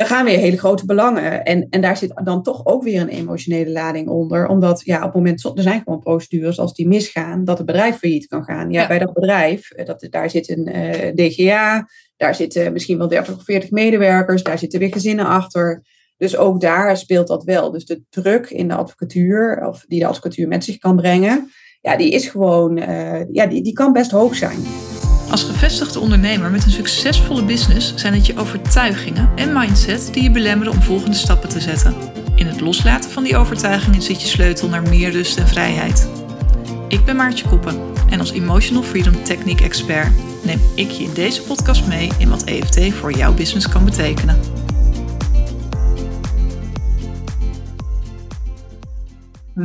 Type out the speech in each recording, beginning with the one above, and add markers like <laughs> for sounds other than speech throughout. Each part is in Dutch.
er gaan weer hele grote belangen. En, en daar zit dan toch ook weer een emotionele lading onder. Omdat ja, op het moment, er zijn gewoon procedures als die misgaan, dat het bedrijf failliet kan gaan. Ja, bij dat bedrijf, eh, dat, daar zit een uh, DGA, daar zitten misschien wel 30 of 40 medewerkers, daar zitten weer gezinnen achter. Dus ook daar speelt dat wel. Dus de druk in de advocatuur, of die de advocatuur met zich kan brengen, ja, die is gewoon, uh, ja, die, die kan best hoog zijn. Als gevestigde ondernemer met een succesvolle business zijn het je overtuigingen en mindset die je belemmeren om volgende stappen te zetten. In het loslaten van die overtuigingen zit je sleutel naar meer rust en vrijheid. Ik ben Maartje Koppen en als Emotional Freedom Technique Expert neem ik je in deze podcast mee in wat EFT voor jouw business kan betekenen.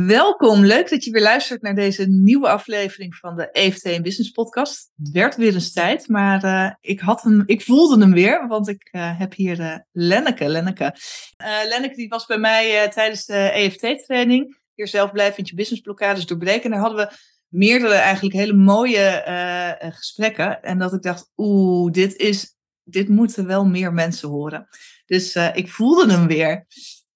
Welkom, leuk dat je weer luistert naar deze nieuwe aflevering van de EFT Business Podcast. Het werd weer eens tijd, maar uh, ik, had hem, ik voelde hem weer, want ik uh, heb hier uh, Lenneke. Lenneke. Lenneke die was bij mij tijdens de EFT-training. Hier zelfblijvend je businessblokkades doorbreken. daar hadden we meerdere eigenlijk hele mooie gesprekken. En dat ik dacht, oeh, dit, is, dit moeten wel meer mensen horen. Dus ik voelde hem weer.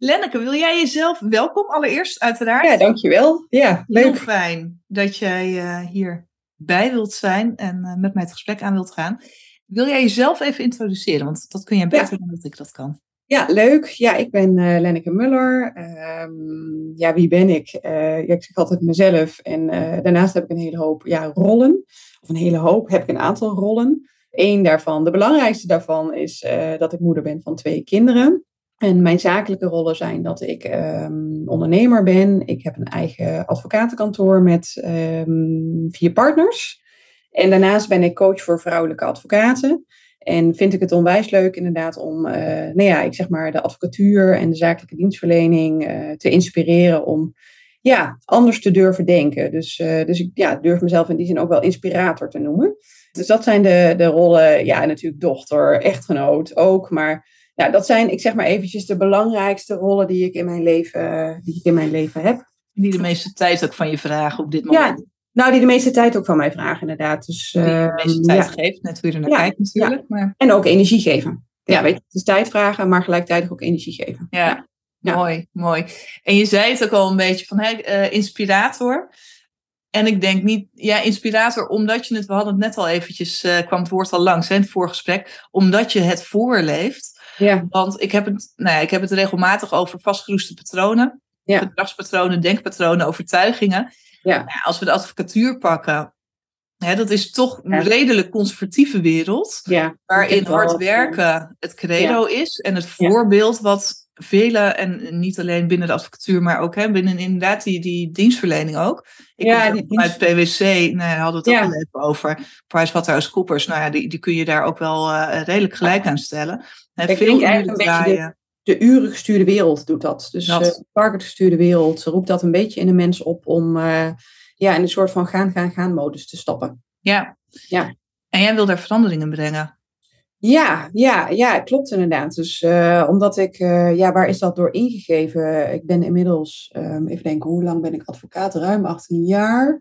Lenneke, wil jij jezelf welkom allereerst uiteraard? Ja, dankjewel. Ja, leuk. Heel fijn dat jij uh, hier bij wilt zijn en uh, met mij het gesprek aan wilt gaan. Wil jij jezelf even introduceren? Want dat kun jij beter dan dat ik dat kan. Ja, leuk. Ja, ik ben uh, Lenneke Muller. Um, ja, wie ben ik? ja, ik zeg altijd mezelf. En daarnaast heb ik een hele hoop ja, rollen. Of een hele hoop, heb ik een aantal rollen. Eén daarvan, de belangrijkste daarvan, is dat ik moeder ben van twee kinderen. En mijn zakelijke rollen zijn dat ik um, ondernemer ben. Ik heb een eigen advocatenkantoor met um, vier partners. En daarnaast ben ik coach voor vrouwelijke advocaten. En vind ik het onwijs leuk inderdaad om, uh, nou ja, ik zeg maar de advocatuur en de zakelijke dienstverlening uh, te inspireren om ja, anders te durven denken. Dus, uh, dus ik ja, durf mezelf in die zin ook wel inspirator te noemen. Dus dat zijn de, de rollen, ja, natuurlijk dochter, echtgenoot ook, maar ja, dat zijn, ik zeg maar eventjes, de belangrijkste rollen die ik in mijn leven, die ik in mijn leven heb. Die de meeste tijd ook van je vragen op dit moment. Ja, nou, die de meeste tijd ook van mij vragen, inderdaad. Dus, die de meeste tijd ja. geeft, net hoe je er naar kijkt natuurlijk. Maar... En ook energie geven. Ja, weet je, het is tijd vragen, maar gelijktijdig ook energie geven. Ja, mooi, mooi. En je zei het ook al een beetje van hè, uh, inspirator. En ik denk niet, ja, inspirator, omdat je het, we hadden het net al eventjes, uh, kwam het woord al langs hè, in het voorgesprek, omdat je het voorleeft. Ja. Want ik heb, het, nou ja, ik heb het regelmatig over vastgeroeste patronen, ja. gedragspatronen, denkpatronen, overtuigingen. Ja. Nou, als we de advocatuur pakken, hè, dat is toch een redelijk conservatieve wereld, ja. waarin hard werken het credo is en het voorbeeld wat velen, en niet alleen binnen de advocatuur, maar ook hè, binnen inderdaad die, die dienstverlening ook. Ik ja, die dienst... PwC, nou, daar hadden we het ook al even over. PricewaterhouseCoopers, nou ja, die, die kun je daar ook wel uh, redelijk gelijk aan stellen. Ik denk eigenlijk een beetje de, de uren gestuurde wereld doet dat. Dus de uh, target gestuurde wereld roept dat een beetje in de mens op om uh, ja, in een soort van gaan, gaan, gaan modus te stappen. Ja. ja. En jij wil daar veranderingen brengen? Ja, ja, ja, klopt inderdaad. Dus uh, omdat ik, uh, ja, waar is dat door ingegeven? Ik ben inmiddels, um, even denken, hoe lang ben ik advocaat? Ruim 18 jaar.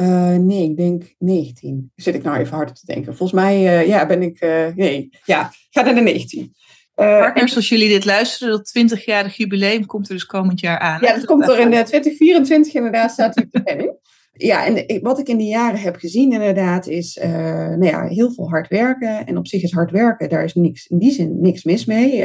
Uh, nee, ik denk 19. Zit ik nou even hard te denken. Volgens mij, ja, ben ik, nee, ja, ga naar de 19. Partners, als jullie dit luisteren, dat 20-jarig jubileum komt er dus komend jaar aan. Ja, dat komt er in 2024 inderdaad, staat op de <laughs> planning ja, en wat ik in die jaren heb gezien inderdaad is nou ja, heel veel hard werken. En op zich is hard werken, daar is niks, in die zin niks mis mee.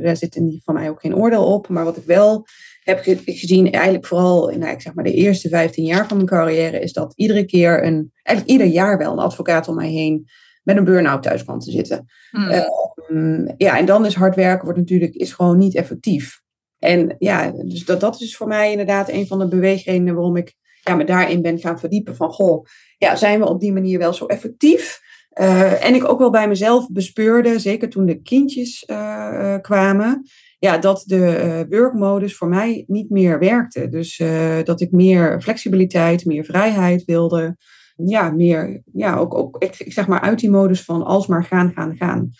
Daar zit in van mij ook geen oordeel op. Maar wat ik wel heb gezien, eigenlijk vooral in nou, zeg maar de eerste 15 jaar van mijn carrière, is dat iedere keer een, eigenlijk ieder jaar wel een advocaat om mij heen met een burn-out thuis kwam te zitten. Hmm. Uh, ja, en dan is hard werken wordt natuurlijk is gewoon niet effectief. En ja, dus dat, dat is voor mij inderdaad een van de beweegredenen waarom ik ja, me daarin ben gaan verdiepen van, goh, ja, zijn we op die manier wel zo effectief? Uh, en ik ook wel bij mezelf bespeurde, zeker toen de kindjes uh, kwamen, ja, dat de uh, workmodus voor mij niet meer werkte. Dus dat ik meer flexibiliteit, meer vrijheid wilde. Ja, meer, ja, ook, ook ik, ik zeg maar uit die modus van alsmaar gaan, gaan, gaan.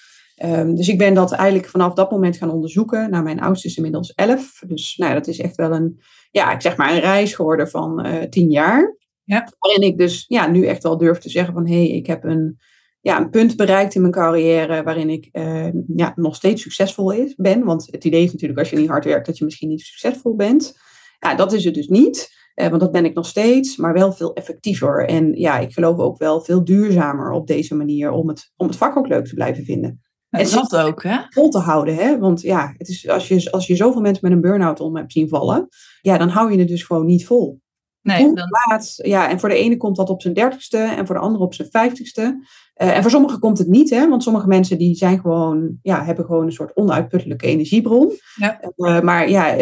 Um, dus ik ben dat eigenlijk vanaf dat moment gaan onderzoeken. Nou, mijn oudste is inmiddels elf. Dus nou, dat is echt wel een ja, ik zeg maar een reis geworden van uh, tien jaar. Ja. Waarin ik dus ja, nu echt wel durf te zeggen van hé, hey, ik heb een, ja, een punt bereikt in mijn carrière waarin ik eh, ja, nog steeds succesvol is, ben. Want het idee is natuurlijk als je niet hard werkt dat je misschien niet succesvol bent. Ja, dat is het dus niet. Uh, want dat ben ik nog steeds, maar wel veel effectiever. En ja, ik geloof ook wel veel duurzamer op deze manier om het, om het vak ook leuk te blijven vinden. En dat ook, hè? Vol te houden, hè? Want ja, het is, als, je, als je zoveel mensen met een burn-out om hebt zien vallen, ja, dan hou je het dus gewoon niet vol. Nee, dan... ja, en voor de ene komt dat op zijn dertigste en voor de andere op zijn vijftigste. Uh, en voor sommigen komt het niet, hè? want sommige mensen die zijn gewoon, ja, hebben gewoon een soort onuitputtelijke energiebron. Ja. Uh, maar ja,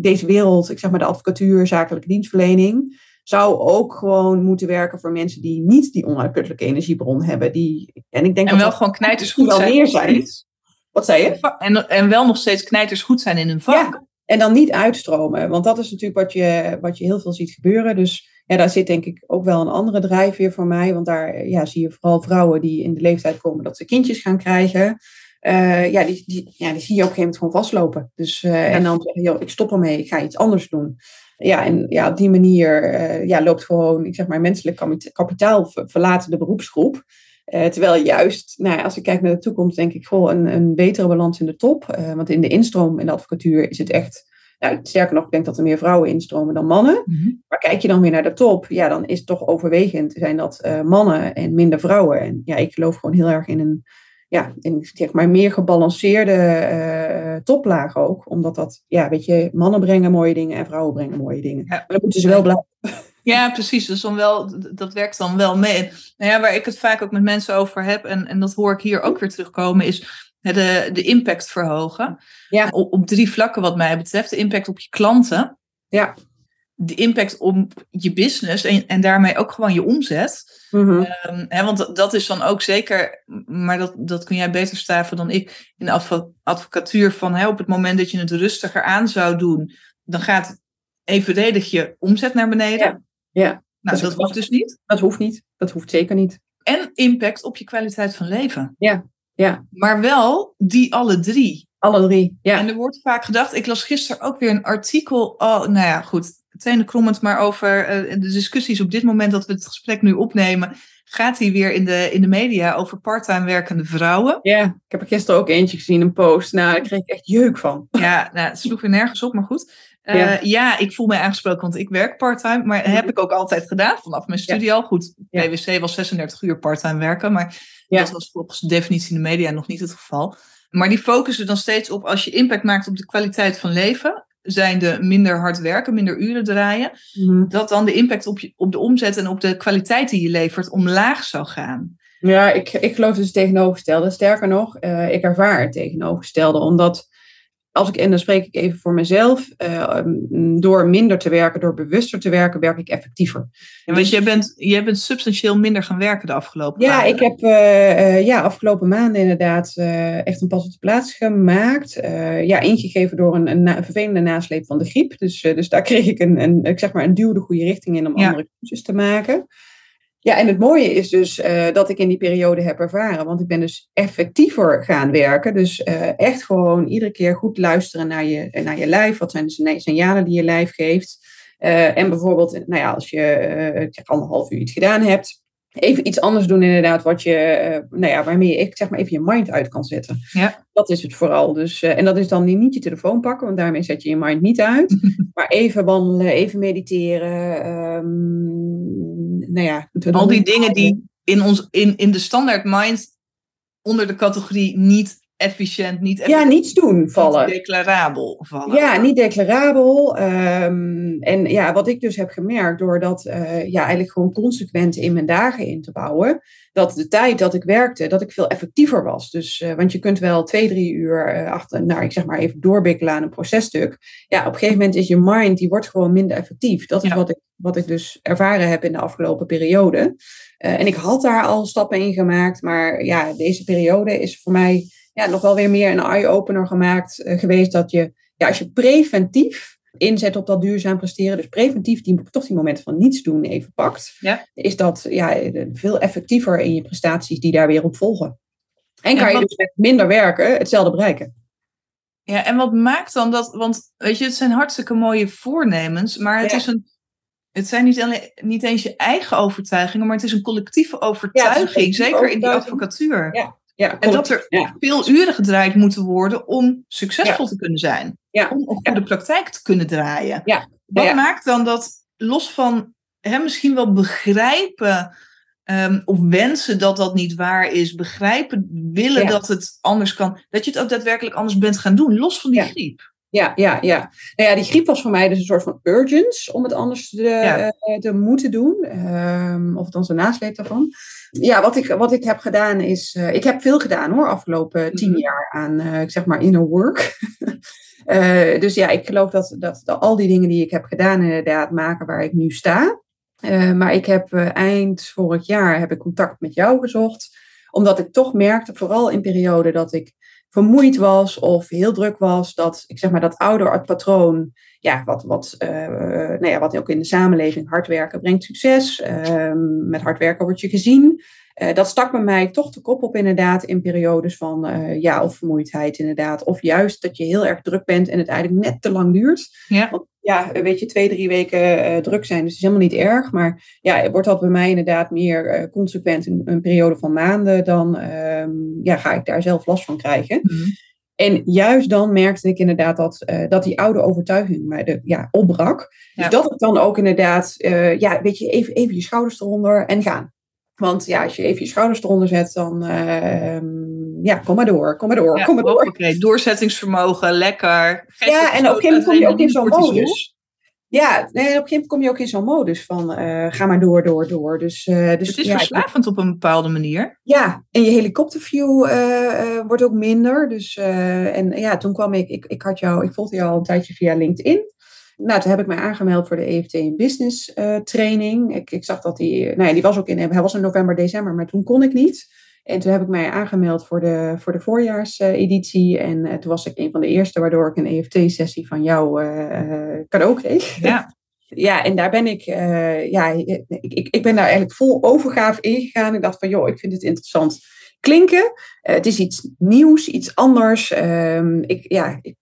deze wereld, ik zeg maar de advocatuur, zakelijke dienstverlening, zou ook gewoon moeten werken voor mensen die niet die onuitputtelijke energiebron hebben. Die, en ik denk en dat wel gewoon knijters goed wel zijn. meer zijn. Wat zei je? En, en wel nog steeds knijters goed zijn in hun vak. Ja, en dan niet uitstromen. Want dat is natuurlijk wat je, wat je heel veel ziet gebeuren. Dus ja, daar zit denk ik ook wel een andere drijfveer voor mij. Want daar ja, zie je vooral vrouwen die in de leeftijd komen dat ze kindjes gaan krijgen. Uh, ja, die, die, ja, die zie je op een gegeven moment gewoon vastlopen. Dus, uh, ja. En dan zeggen, joh, ik stop ermee, ik ga iets anders doen. Ja, en ja, op die manier uh, ja, loopt gewoon, ik zeg maar, menselijk kapitaal verlaten de beroepsgroep. Terwijl juist, nou, als ik kijk naar de toekomst, denk ik gewoon een, een betere balans in de top. want in de instroom in de advocatuur is het echt nou, sterker nog, ik denk dat er meer vrouwen instromen dan mannen. Mm -hmm. Maar kijk je dan weer naar de top, ja, dan is het toch overwegend zijn dat uh, mannen en minder vrouwen. En ja, ik geloof gewoon heel erg in een, ja, in, zeg maar, meer gebalanceerde toplaag ook. Omdat dat, ja, weet je, mannen brengen mooie dingen en vrouwen brengen mooie dingen. Ja. Maar dan moeten ze wel blijven. Ja, precies. Dus dan wel, dat werkt dan wel mee. Nou ja, waar ik het vaak ook met mensen over heb, en, en dat hoor ik hier ook weer terugkomen, is de, de impact verhogen. Ja. Op, op, drie vlakken wat mij betreft. De impact op je klanten. Ja. De impact op je business en, en daarmee ook gewoon je omzet. Mm -hmm. um, hè, want dat, dat is dan ook zeker, maar dat, dat kun jij beter staven dan ik in de advo advocatuur. Van hè, op het moment dat je het rustiger aan zou doen, dan gaat evenredig je omzet naar beneden. Ja. Ja. Nou, dat, dat hoeft dus niet. Dat hoeft niet. Dat hoeft zeker niet. En impact op je kwaliteit van leven. Ja, ja. Maar wel die alle drie. Alle drie, ja. En er wordt vaak gedacht, ik las gisteren ook weer een artikel, oh, nou ja, goed, meteen krommend, maar over uh, de discussies op dit moment dat we het gesprek nu opnemen, gaat hij weer in de, in de media over parttime werkende vrouwen. Ja, ik heb er gisteren ook eentje gezien, een post. Nou, daar kreeg ik echt jeuk van. Ja, nou, het sloeg weer nergens op, maar goed. Uh, ja. ja. ik voel mij aangesproken, want ik werk parttime, maar heb ik ook altijd gedaan, vanaf mijn studie al. Goed, PwC was 36 uur parttime werken, maar dat was volgens de definitie in de media nog niet het geval. Maar die focussen dan steeds op, als je impact maakt op de kwaliteit van leven, zijn de minder hard werken, minder uren draaien, mm. dat dan de impact op, je, op de omzet en op de kwaliteit die je levert omlaag zou gaan. Ja, ik, ik geloof dus het tegenovergestelde. Sterker nog, uh, ik ervaar het tegenovergestelde, omdat als ik, en dan spreek ik even voor mezelf, uh, door minder te werken, door bewuster te werken, werk ik effectiever. Ja, want jij bent, jij bent substantieel minder gaan werken de afgelopen ja, maanden. Ik heb uh, ja, afgelopen maanden inderdaad uh, echt een pas op de plaats gemaakt. ja, ingegeven door een, een, na, een, vervelende nasleep van de griep. Dus, dus daar <laughs> kreeg ik een, een, ik zeg maar een duw de goede richting in om Ja. andere keuzes te maken. Ja, en het mooie is dus eh, dat ik in die periode heb ervaren, want ik ben dus effectiever gaan werken. Dus eh, echt gewoon iedere keer goed luisteren naar je, naar je lijf. Wat zijn de signa- signalen die je lijf geeft? Eh, en bijvoorbeeld, nou ja, als je eh, anderhalf uur iets gedaan hebt, even iets anders doen inderdaad, wat je, eh, nou ja, waarmee je ik zeg maar even je mind uit kan zetten. Ja. Dat is het vooral. Dus, eh, en dat is dan niet, je telefoon pakken, want daarmee zet je je mind niet uit. <laughs> maar even wandelen, even mediteren. ehm, nou ja, Al die dingen die <laughs> in, ons, in, in de standaard mind onder de categorie niet efficiënt, niet Ja, effectief, niets doen vallen. niet declarabel vallen. Ja, niet declarabel. ehm, en ja, wat ik dus heb gemerkt, door dat eh, ja, eigenlijk gewoon consequent in mijn dagen in te bouwen, dat de tijd dat ik werkte, dat ik veel effectiever was. Dus, eh, want je kunt wel twee, drie uur eh, achter, nou, ik zeg maar even doorbikkelen aan een processtuk. Ja, op een gegeven moment is je mind, die wordt gewoon minder effectief. Dat is Ja. wat, ik, wat ik dus ervaren heb in de afgelopen periode. En ik had daar al stappen in gemaakt, maar ja, deze periode is voor mij ja, nog wel weer meer een eye-opener gemaakt eh, geweest. Dat je, ja, als je preventief inzet op dat duurzaam presteren, dus preventief die, toch die momenten van niets doen even pakt, Ja. is dat ja, veel effectiever in je prestaties die daar weer op volgen. En kan En je dus met minder werken hetzelfde bereiken. Ja, en wat maakt dan dat? Want weet je, het zijn hartstikke mooie voornemens, maar het Ja. is een het zijn niet, alleen, niet eens je eigen overtuigingen, maar het is een collectieve overtuiging, zeker in die advocatuur. Ja. Ja, en dat er veel uren gedraaid moeten worden om succesvol te kunnen zijn. Om een goede praktijk te kunnen draaien. Wat maakt dan dat, los van hè, misschien wel begrijpen um, of wensen dat dat niet waar is, begrijpen, willen dat het anders kan, dat je het ook daadwerkelijk anders bent gaan doen, los van die griep. Ja, ja, ja. Nou ja, die griep was voor mij dus een soort van urgence om het anders te, uh, te moeten doen. Um, of dan de nasleep daarvan. Ja, wat ik, wat ik heb gedaan is... Uh, ik heb veel gedaan hoor, afgelopen tien mhm. jaar aan, uh, ik zeg maar, inner work. <laughs> dus ja, ik geloof dat, dat, dat, al die dingen die ik heb gedaan inderdaad maken waar ik nu sta. maar ik heb eind vorig jaar heb ik contact met jou gezocht. Omdat ik toch merkte, vooral in periode dat ik vermoeid was of heel druk was, dat ik zeg maar dat patroon, ja, wat, wat, uh, nou ja, wat ook in de samenleving hard werken brengt succes. Uh, met hard werken word je gezien. Uh, dat stak bij mij toch de kop op inderdaad in periodes van uh, ja, of vermoeidheid inderdaad. Of juist dat je heel erg druk bent en het eigenlijk net te lang duurt. Ja. Want ja, weet je, twee, drie weken uh, druk zijn, dus het is helemaal niet erg. Maar ja, wordt dat bij mij inderdaad meer uh, consequent in een periode van maanden, dan uh, ja, ga ik daar zelf last van krijgen. Mm -hmm. En juist dan merkte ik inderdaad dat, uh, dat die oude overtuiging mij de, ja, opbrak. Dus ja. Dus dat ik dan ook inderdaad, ja, weet je, even, even je schouders eronder en gaan. Want ja, als je even je schouders eronder zet, dan uh, ja, kom maar door, kom maar door, ja, kom maar door. Oké, doorzettingsvermogen, lekker. ja, en op een gegeven moment kom je ook in zo'n modus. Ja, nee, op een gegeven moment kom je ook in zo'n modus van uh, ga maar door, door, door. Dus, uh, dus, het is ja, verslavend op een bepaalde manier. Ja, en je helikopterview uh, wordt ook minder. Dus, en ja, toen kwam ik, ik, ik had jou, ik volgde jou al een tijdje via LinkedIn. Nou, toen heb ik mij aangemeld voor de EFT in Business uh, training. Ik, ik zag dat die, nou ja, die was ook in, hij was in november, december, maar toen kon ik niet. En toen heb ik mij aangemeld voor de, voor de voorjaarseditie. en uh, toen was ik een van de eerste, waardoor ik een EFT-sessie van jou uh, cadeau kreeg. Ja. <laughs> ja, en daar ben ik, ja, ik, ik, ik ben daar eigenlijk vol overgave in gegaan. Ik dacht van, joh, ik vind het interessant klinken. het is iets nieuws, iets anders. Ehm, ik, ja, ik,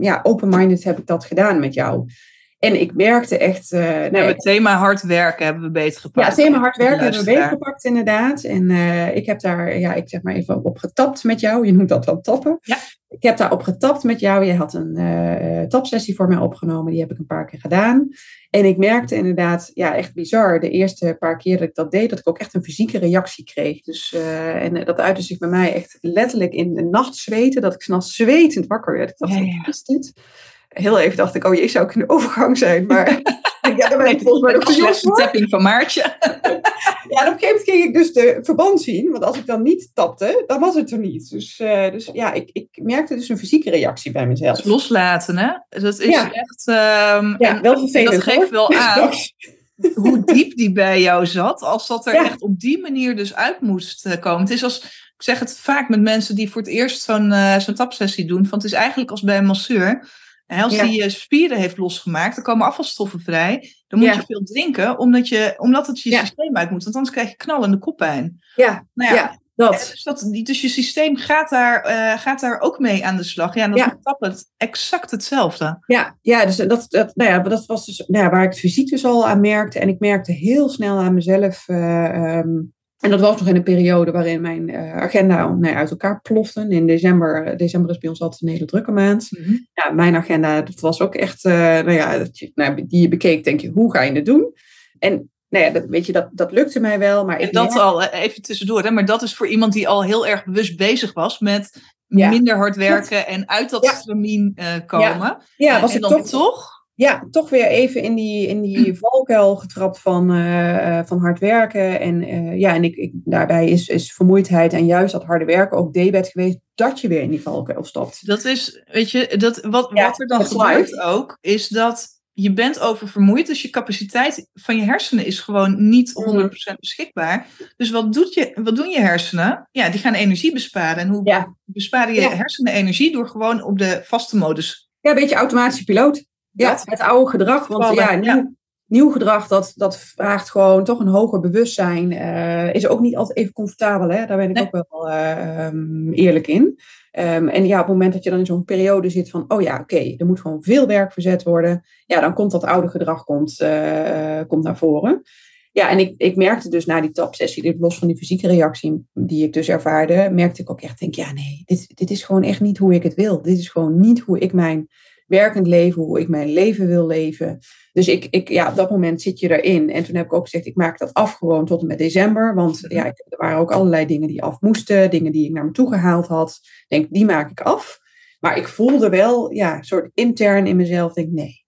ja, open-minded heb ik dat gedaan met jou. En ik werkte echt. Uh, nou, het thema hard werken hebben we beter gepakt. Ja, het thema hard werken hebben we beter gepakt, inderdaad. En uh, ik heb daar, ja, ik zeg maar even op getapt met jou. Je noemt dat dan tappen. Ja. Ik heb daar op getapt met jou. Je had een uh, tapsessie voor mij opgenomen. Die heb ik een paar keer gedaan. En ik merkte inderdaad, ja, echt bizar. De eerste paar keer dat ik dat deed, dat ik ook echt een fysieke reactie kreeg. Dus, en dat uitte zich bij mij echt letterlijk in de nacht zweten. Dat ik s'nachts zwetend wakker werd. Ik dacht, ja, ja. wat is dit? Heel even dacht ik, oh je zou ik in de overgang zijn. Maar ja, dan ben ik volgens mij nog tapping van Maartje. <laughs> ja, en op een gegeven moment ging ik dus de verband zien. Want als ik dan niet tapte, dan was het er niet. Dus, uh, dus ja, ik, ik merkte dus een fysieke reactie bij mezelf. Dus loslaten, hè? Dat is ja. echt... Um, ja, wel vervelend, Dat geeft wel <laughs> aan hoe diep die bij jou zat. Als dat er echt op die manier dus uit moest eh, komen. Het is als... Ik zeg het vaak met mensen die voor het eerst zo'n uh, zo'n tapsessie doen. Van het is eigenlijk als bij een masseur en als die je spieren heeft losgemaakt, dan komen afvalstoffen vrij. Dan moet je veel drinken, omdat, je, omdat het je systeem uit moet. Want anders krijg je knallende koppijn. Ja, nou ja. Dat. Dus, dat, dus je systeem gaat daar, uh, gaat daar ook mee aan de slag. Ja, en dat ja. tappen exact hetzelfde. Ja, ja dus dat, dat, nou ja, dat was dus nou ja, waar ik het fysiek dus al aan merkte. En ik merkte heel snel aan mezelf... Uh, um, en dat was nog in een periode waarin mijn uh, agenda nee, uit elkaar plofte. In december, eh, december is bij ons altijd een hele drukke maand. Mm -hmm. ja, mijn agenda, dat was ook echt, uh, nou ja, dat je, nou, die je bekeek, denk je, hoe ga je het doen? En nou ja, dat, weet je, dat, dat lukte mij wel. Maar en dat merk... al, even tussendoor, hè, maar dat is voor iemand die al heel erg bewust bezig was met ja. minder hard werken en uit dat ja. stramien uh, komen. Ja, ja was en ik dan toch, toch ja, toch weer even in die, in die <clears throat> valkuil getrapt van, uh, van hard werken. En, uh, ja, en ik, ik, daarbij is, is vermoeidheid en juist dat harde werken ook debet geweest dat je weer in die valkuil stapt. Dat is, weet je, dat, wat, ja, wat er dan gebeurt ook, is dat je bent oververmoeid, dus je capaciteit van je hersenen is gewoon niet 100% beschikbaar. Dus wat, doet je, wat doen je hersenen? Ja, die gaan energie besparen. En hoe ja. besparen je Ja. hersenen energie? Door gewoon op de vaste modus. Ja, een beetje automatische piloot. Ja, Dat. het oude gedrag. Want Vallen, ja, nieuw, ja. nieuw gedrag, dat, dat vraagt gewoon toch een hoger bewustzijn. eh, is ook niet altijd even comfortabel, hè? daar ben ik Nee. ook wel eh, ehm, eerlijk in. Ehm, en ja, op het moment dat je dan in zo'n periode zit van, oh ja, oké, er moet gewoon veel werk verzet worden. Ja, dan komt dat oude gedrag komt, uh, komt naar voren. Ja, en ik, ik merkte dus na die tapsessie, los van die fysieke reactie die ik dus ervaarde, merkte ik ook echt, denk, ja nee, dit, dit is gewoon echt niet hoe ik het wil. Dit is gewoon niet hoe ik mijn werkend leven, hoe ik mijn leven wil leven. Dus ik, ik, ja, op dat moment zit je erin. En toen heb ik ook gezegd, ik maak dat af gewoon tot en met december. Want ja, er waren ook allerlei dingen die af moesten, dingen die ik naar me toe gehaald had. Ik denk, die maak ik af. Maar ik voelde wel, ja, een soort intern in mezelf, denk, nee,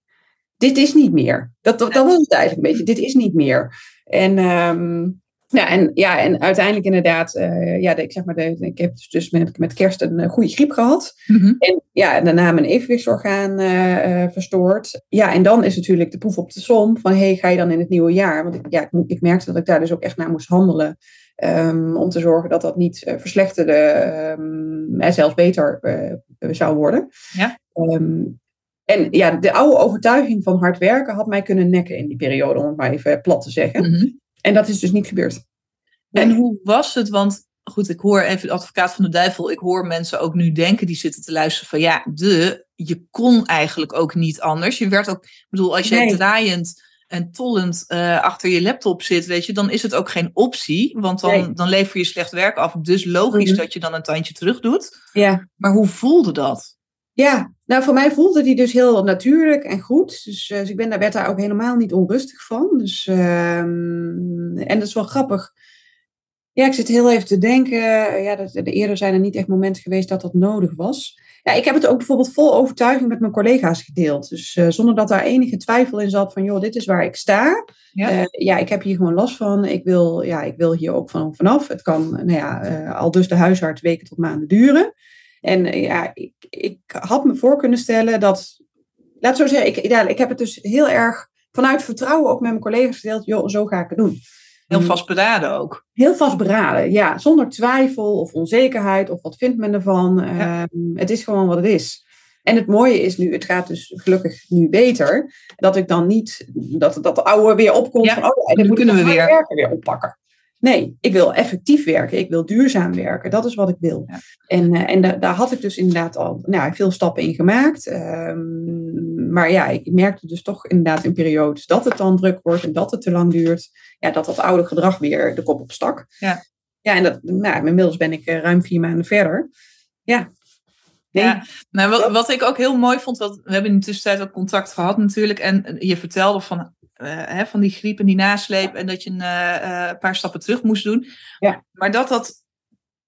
dit is niet meer. Dat, dat, dat was het eigenlijk een beetje, dit is niet meer. En um, ja, en, ja, en uiteindelijk inderdaad, uh, ja, ik zeg maar, de, ik heb dus met, met kerst een uh, goede griep gehad. Mhm. En ja, daarna mijn evenwichtsorgaan uh, verstoord. Ja, en dan is natuurlijk de proef op de som van, hey, ga je dan in het nieuwe jaar? Want ik, ja, ik, ik merkte dat ik daar dus ook echt naar moest handelen. Um, om te zorgen dat dat niet verslechterde um, en zelfs beter zou worden. Ja. Um, en ja, de oude overtuiging van hard werken had mij kunnen nekken in die periode, om het maar even plat te zeggen. Mhm. En dat is dus niet gebeurd. En hoe was het? Want goed, ik hoor even de advocaat van de duivel. Ik hoor mensen ook nu denken, die zitten te luisteren van ja, de, je kon eigenlijk ook niet anders. Je werd ook, ik bedoel, als je Nee. draaiend en tollend eh, achter je laptop zit, weet je, dan is het ook geen optie. Want dan, Nee. dan lever je slecht werk af. Dus logisch Mhm. dat je dan een tandje terug doet. Ja. Maar hoe voelde dat? Ja, nou voor mij voelde die dus heel natuurlijk en goed. Dus, eh, dus ik ben daar, werd daar ook helemaal niet onrustig van. Dus, ehm, en dat is wel grappig. Ja, ik zit heel even te denken. Ja, dat, de, eerder zijn er niet echt momenten geweest dat dat nodig was. Ja, ik heb het ook bijvoorbeeld vol overtuiging met mijn collega's gedeeld. Dus eh, zonder dat daar enige twijfel in zat van, joh, dit is waar ik sta. Ja. Eh, ja, ik heb hier gewoon last van. Ik wil, ja, ik wil hier ook van, vanaf. Het kan, nou ja, al dus de huisarts weken tot maanden duren. En eh, ja, ik, ik had me voor kunnen stellen dat, laat zo zeggen, ik, ja, ik heb het dus heel erg vanuit vertrouwen ook met mijn collega's gedeeld. Joh, zo ga ik het doen. Heel Mm. vastberaden ook. Heel vastberaden, ja. Zonder twijfel of onzekerheid of wat vindt men ervan. Ja. Ehm, het is gewoon wat het is. En het mooie is nu, het gaat dus gelukkig nu beter, dat ik dan niet, dat, dat de oude weer opkomt Ja, van, oh ja, dan kunnen we weer. werken weer oppakken. Nee, ik wil effectief werken. Ik wil duurzaam werken. Dat is wat ik wil. Ja. En, eh, en da- daar had ik dus inderdaad al nou, veel stappen in gemaakt. Ehm, maar ja, ik merkte dus toch inderdaad in periodes dat het dan druk wordt en dat het te lang duurt. Ja, dat dat oude gedrag weer de kop op stak. Ja. Ja, en dat, nou, inmiddels ben ik eh, ruim vier maanden verder. Ja. Nee. Ja, nou, wat, ik ook heel mooi vond, wat, we hebben in de tussentijd ook contact gehad natuurlijk. En je vertelde van, hè, van die griep en die nasleep en dat je een eh, eh, paar stappen terug moest doen. Ja. Maar dat dat,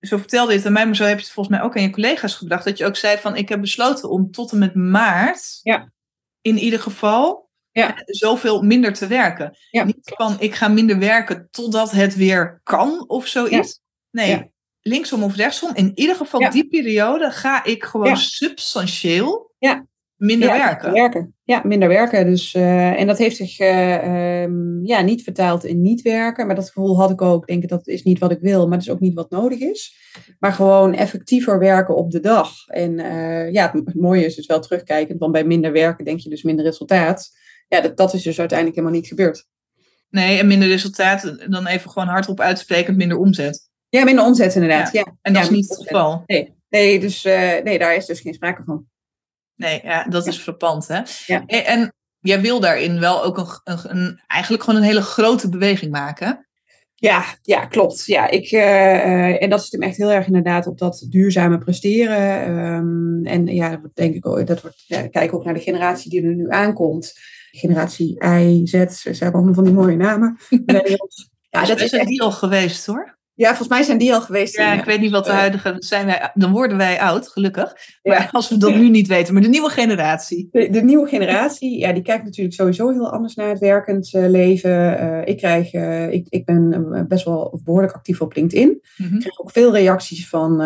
zo vertelde je het aan mij, maar zo heb je het volgens mij ook aan je collega's gebracht. Dat je ook zei van, ik heb besloten om tot en met maart Ja. in ieder geval Ja. eh, zoveel minder te werken. Ja. Niet van, ik ga minder werken totdat het weer kan of zoiets. Nee, linksom of rechtsom. In ieder geval die periode ga ik gewoon substantieel Ja. Minder ja, werken. werken. Ja, minder werken. Dus, eh, en dat heeft zich eh, ehm, ja, niet vertaald in niet werken. Maar dat gevoel had ik ook. Ik denk dat is niet wat ik wil, maar dat is ook niet wat nodig is. Maar gewoon effectiever werken op de dag. En eh, ja, het, mooie is dus wel terugkijkend. Want bij minder werken denk je dus minder resultaat. Ja, dat, dat is dus uiteindelijk helemaal niet gebeurd. Nee, en minder resultaat, dan even gewoon hardop uitsprekend minder omzet. Ja, minder omzet inderdaad. Ja. En dat Ja, is niet het geval. Nee, dus, eh, nee, daar is dus geen sprake van. Nee, ja, dat is frappant, hè? Ja. En, en jij wil daarin wel ook een, een, een- eigenlijk gewoon een hele grote beweging maken. Ja, ja, klopt. Ja, ik, eh, eh, en dat zit hem echt heel erg inderdaad op dat duurzame presteren. Ehm, en ja, dat denk ik ook, dat wordt, ja, kijk ook naar de generatie die er nu aankomt. Generatie I, Z, ze hebben allemaal van die mooie namen. <laughs> Ja, dat is zijn echt, die al geweest, hoor. Ja, volgens mij zijn die al geweest. Ja, ik weet niet wat de eh, huidige... Zijn wij, dan worden wij oud, gelukkig. Maar Ja. als we dat nu niet weten. Maar de nieuwe generatie. De, de nieuwe generatie, ja, die kijkt natuurlijk sowieso heel anders naar het werkend eh, leven. Eh, ik, krijg, ik, ik ben best wel behoorlijk actief op LinkedIn. Mhm. Ik krijg ook veel reacties van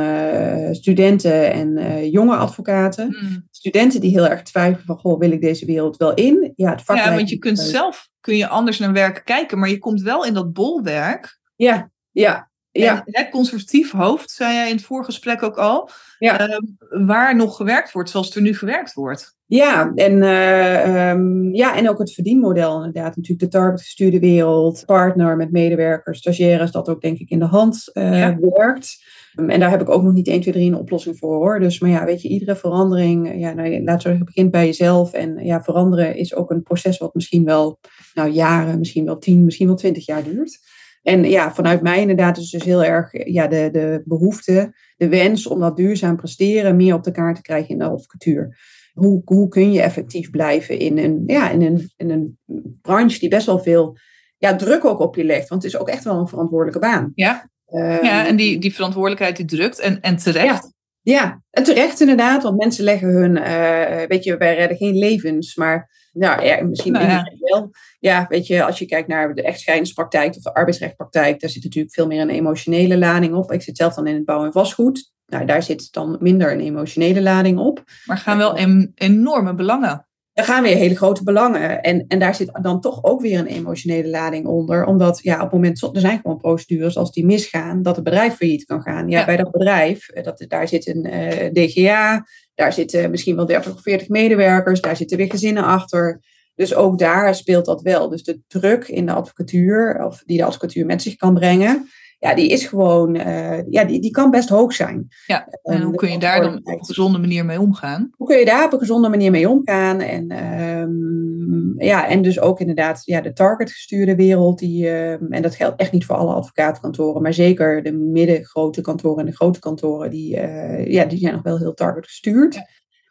studenten en jonge advocaten. Mm. Studenten die heel erg twijfelen van, goh, wil ik deze wereld wel in? Ja, het vak Ja, want je kunt zelf kun je anders naar werken kijken. Maar je komt wel in dat bolwerk. Ja, ja, ja, En het conservatief hoofd, zei jij in het voorgesprek ook al. Ja. ehm, waar nog gewerkt wordt zoals er nu gewerkt wordt. Ja, en, uh, um, ja, en ook het verdienmodel inderdaad. Natuurlijk de targetgestuurde wereld, partner met medewerkers, stagiaires, dat ook denk ik in de hand uh, ja. werkt. Um, en daar heb ik ook nog niet 1, 2, 3 een oplossing voor hoor. Dus, maar ja, weet je, iedere verandering, ja, nou, laat zeggen, begint bij jezelf. En ja, veranderen is ook een proces wat misschien wel nou, jaren, misschien wel 10, misschien wel 20 jaar duurt. En ja, vanuit mij inderdaad is dus heel erg ja, de, de behoefte, de wens om dat duurzaam presteren meer op de kaart te krijgen in de advocatuur hoe, hoe kun je effectief blijven in een, ja, in, een, in een branche die best wel veel ja, druk ook op je legt. Want het is ook echt wel een verantwoordelijke baan. Ja, um, ja en die, die verantwoordelijkheid die drukt en, en terecht. Ja. Ja, en terecht inderdaad, want mensen leggen hun, uh, weet je, wij redden geen levens, maar nou, ja, misschien nou, ja. wel. Ja, weet je, als je kijkt naar de echtscheidingspraktijk of de arbeidsrechtpraktijk, daar zit natuurlijk veel meer een emotionele lading op. Ik zit zelf dan in het bouw en vastgoed. Nou, daar zit dan minder een emotionele lading op. Maar gaan wel enorme belangen. Er gaan weer hele grote belangen. En, en daar zit dan toch ook weer een emotionele lading onder. Omdat ja, op het moment, er zijn gewoon procedures als die misgaan, dat het bedrijf failliet kan gaan. Ja, ja. bij dat bedrijf, eh, dat, daar zit een uh, eh, DGA, daar zitten misschien wel 30 of 40 medewerkers, daar zitten weer gezinnen achter. Dus ook daar speelt dat wel. Dus de druk in de advocatuur, of die de advocatuur met zich kan brengen, ja, die is gewoon, uh, ja, die, die kan best hoog zijn. Ja, en hoe kun je daar dan op een gezonde manier mee omgaan? Hoe kun je daar op een gezonde manier mee omgaan? En, um, ja, en dus ook inderdaad ja, de targetgestuurde wereld. Die, uh, en dat geldt echt niet voor alle advocatenkantoren, maar zeker de middengrote kantoren en de grote kantoren, die, uh, ja, die zijn nog wel heel targetgestuurd. Ja,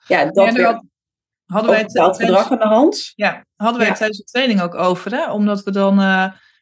ja dat ja, hadden wij het gedrag aan de hand. Ja, hadden wij het tijdens de training ook over, hè? omdat we dan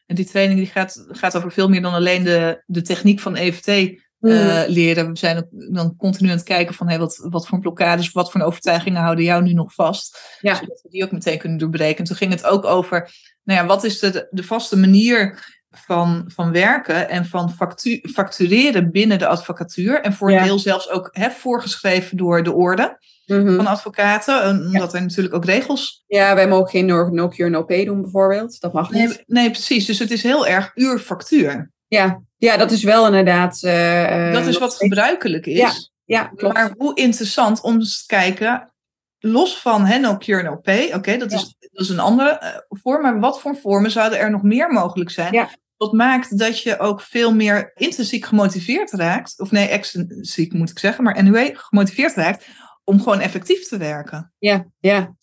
en die training die gaat, gaat over veel meer dan alleen de, de techniek van EFT uh, mm. leren. We zijn ook dan continu aan het kijken van hey, wat, wat voor blokkades, wat voor overtuigingen houden jou nu nog vast. Ja. Zodat we die ook meteen kunnen doorbreken. En toen ging het ook over, nou ja, wat is de, de vaste manier van, van werken en van factu factureren binnen de advocatuur. En voor een deel zelfs ook hè, voorgeschreven door de orde. Mhm. van advocaten, omdat er natuurlijk ook regels... Ja, wij mogen geen no cure, no pay doen bijvoorbeeld. Dat mag niet. Nee, nee, precies. Dus het is heel erg uurfactuur. Ja, ja dat is wel inderdaad... Uh, dat is wat gebruikelijk is. Ja, ja klopt. Maar hoe interessant om eens te kijken, los van hè, no cure, no pay, oké, dat, is, dat is een andere uh, vorm, maar wat voor vormen zouden er nog meer mogelijk zijn? Ja. Wat maakt dat je ook veel meer intrinsiek gemotiveerd raakt, of nee, extrinsiek moet ik zeggen, maar anyway, gemotiveerd raakt om gewoon effectief te werken. Ja, ja.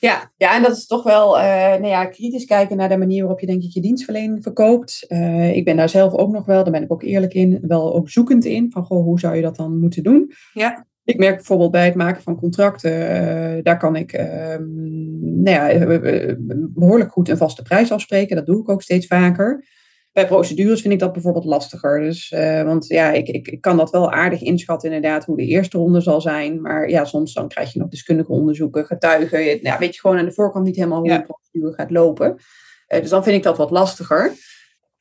Ja, ja, en dat is toch wel uh, nou ja, kritisch kijken naar de manier waarop je denk ik je dienstverlening verkoopt. Uh, ik ben daar zelf ook nog wel, daar ben ik ook eerlijk in, wel ook zoekend in. Van goh, hoe zou je dat dan moeten doen? Ja. Ik merk bijvoorbeeld bij het maken van contracten, uh, daar kan ik ehm, nou ja, behoorlijk goed een vaste prijs afspreken. Dat doe ik ook steeds vaker. Bij procedures vind ik dat bijvoorbeeld lastiger. Dus, uh, want ja, ik, ik, ik, kan dat wel aardig inschatten inderdaad hoe de eerste ronde zal zijn. Maar ja, soms dan krijg je nog deskundige onderzoeken, getuigen. Ja, weet je gewoon aan de voorkant niet helemaal hoe ja. een procedure gaat lopen. Uh, dus dan vind ik dat wat lastiger.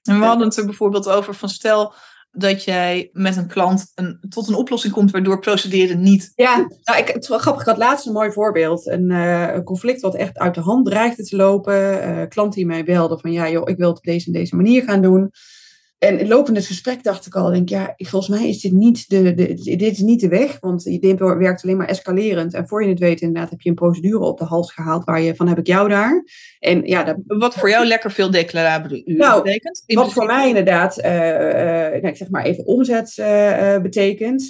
En we hadden het er bijvoorbeeld over van stel dat jij met een klant een, tot een oplossing komt waardoor procederen niet. Ja, nou, ik, het wel grappig. Ik had laatst een mooi voorbeeld. Een, uh, een conflict wat echt uit de hand dreigde te lopen. Uh, klant die mij belde van ja, joh, ik wil het op deze en deze manier gaan doen. En in lopende het gesprek dacht ik al, denk ja, volgens mij is dit niet de, de, dit is niet de weg, want je werkt alleen maar escalerend. En voor je het weet, inderdaad, heb je een procedure op de hals gehaald waar je van heb ik jou daar. En ja, dat, wat voor jou lekker veel declarabele uren nou, betekent? Wat voor mij inderdaad, uh, uh, nou, ik zeg maar even omzet uh, betekent.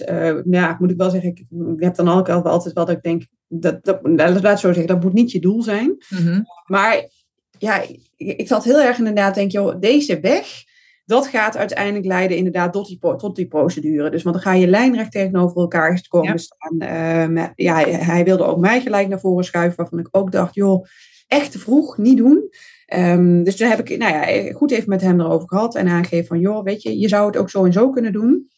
ja, moet ik wel zeggen, ik, heb dan ook altijd wel dat ik denk, dat, dat, laat zo zeggen, dat moet niet je doel zijn. Mm -hmm. Maar ja, ik, ik zat heel erg inderdaad, denk joh, deze weg dat gaat uiteindelijk leiden inderdaad tot die, tot die procedure. Dus want dan ga je lijnrecht tegenover elkaar komen ja. staan. Uh, ja, hij wilde ook mij gelijk naar voren schuiven, waarvan ik ook dacht, joh, echt te vroeg, niet doen. Um, dus toen heb ik nou ja, goed even met hem erover gehad en aangegeven van, joh, weet je, je zou het ook zo en zo kunnen doen.